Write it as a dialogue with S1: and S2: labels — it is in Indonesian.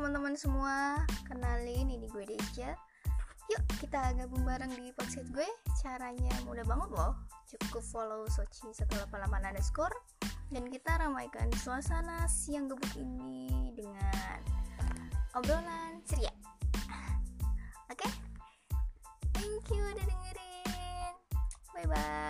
S1: teman-teman semua. Kenalin ini gue Deja. Yuk kita gabung bareng di podcast gue. Caranya mudah banget loh. Cukup follow Sochi setelah 188 underscore. Dan kita ramaikan suasana siang gebuk ini Dengan obrolan ceria. Oke? Thank you udah dengerin. Bye bye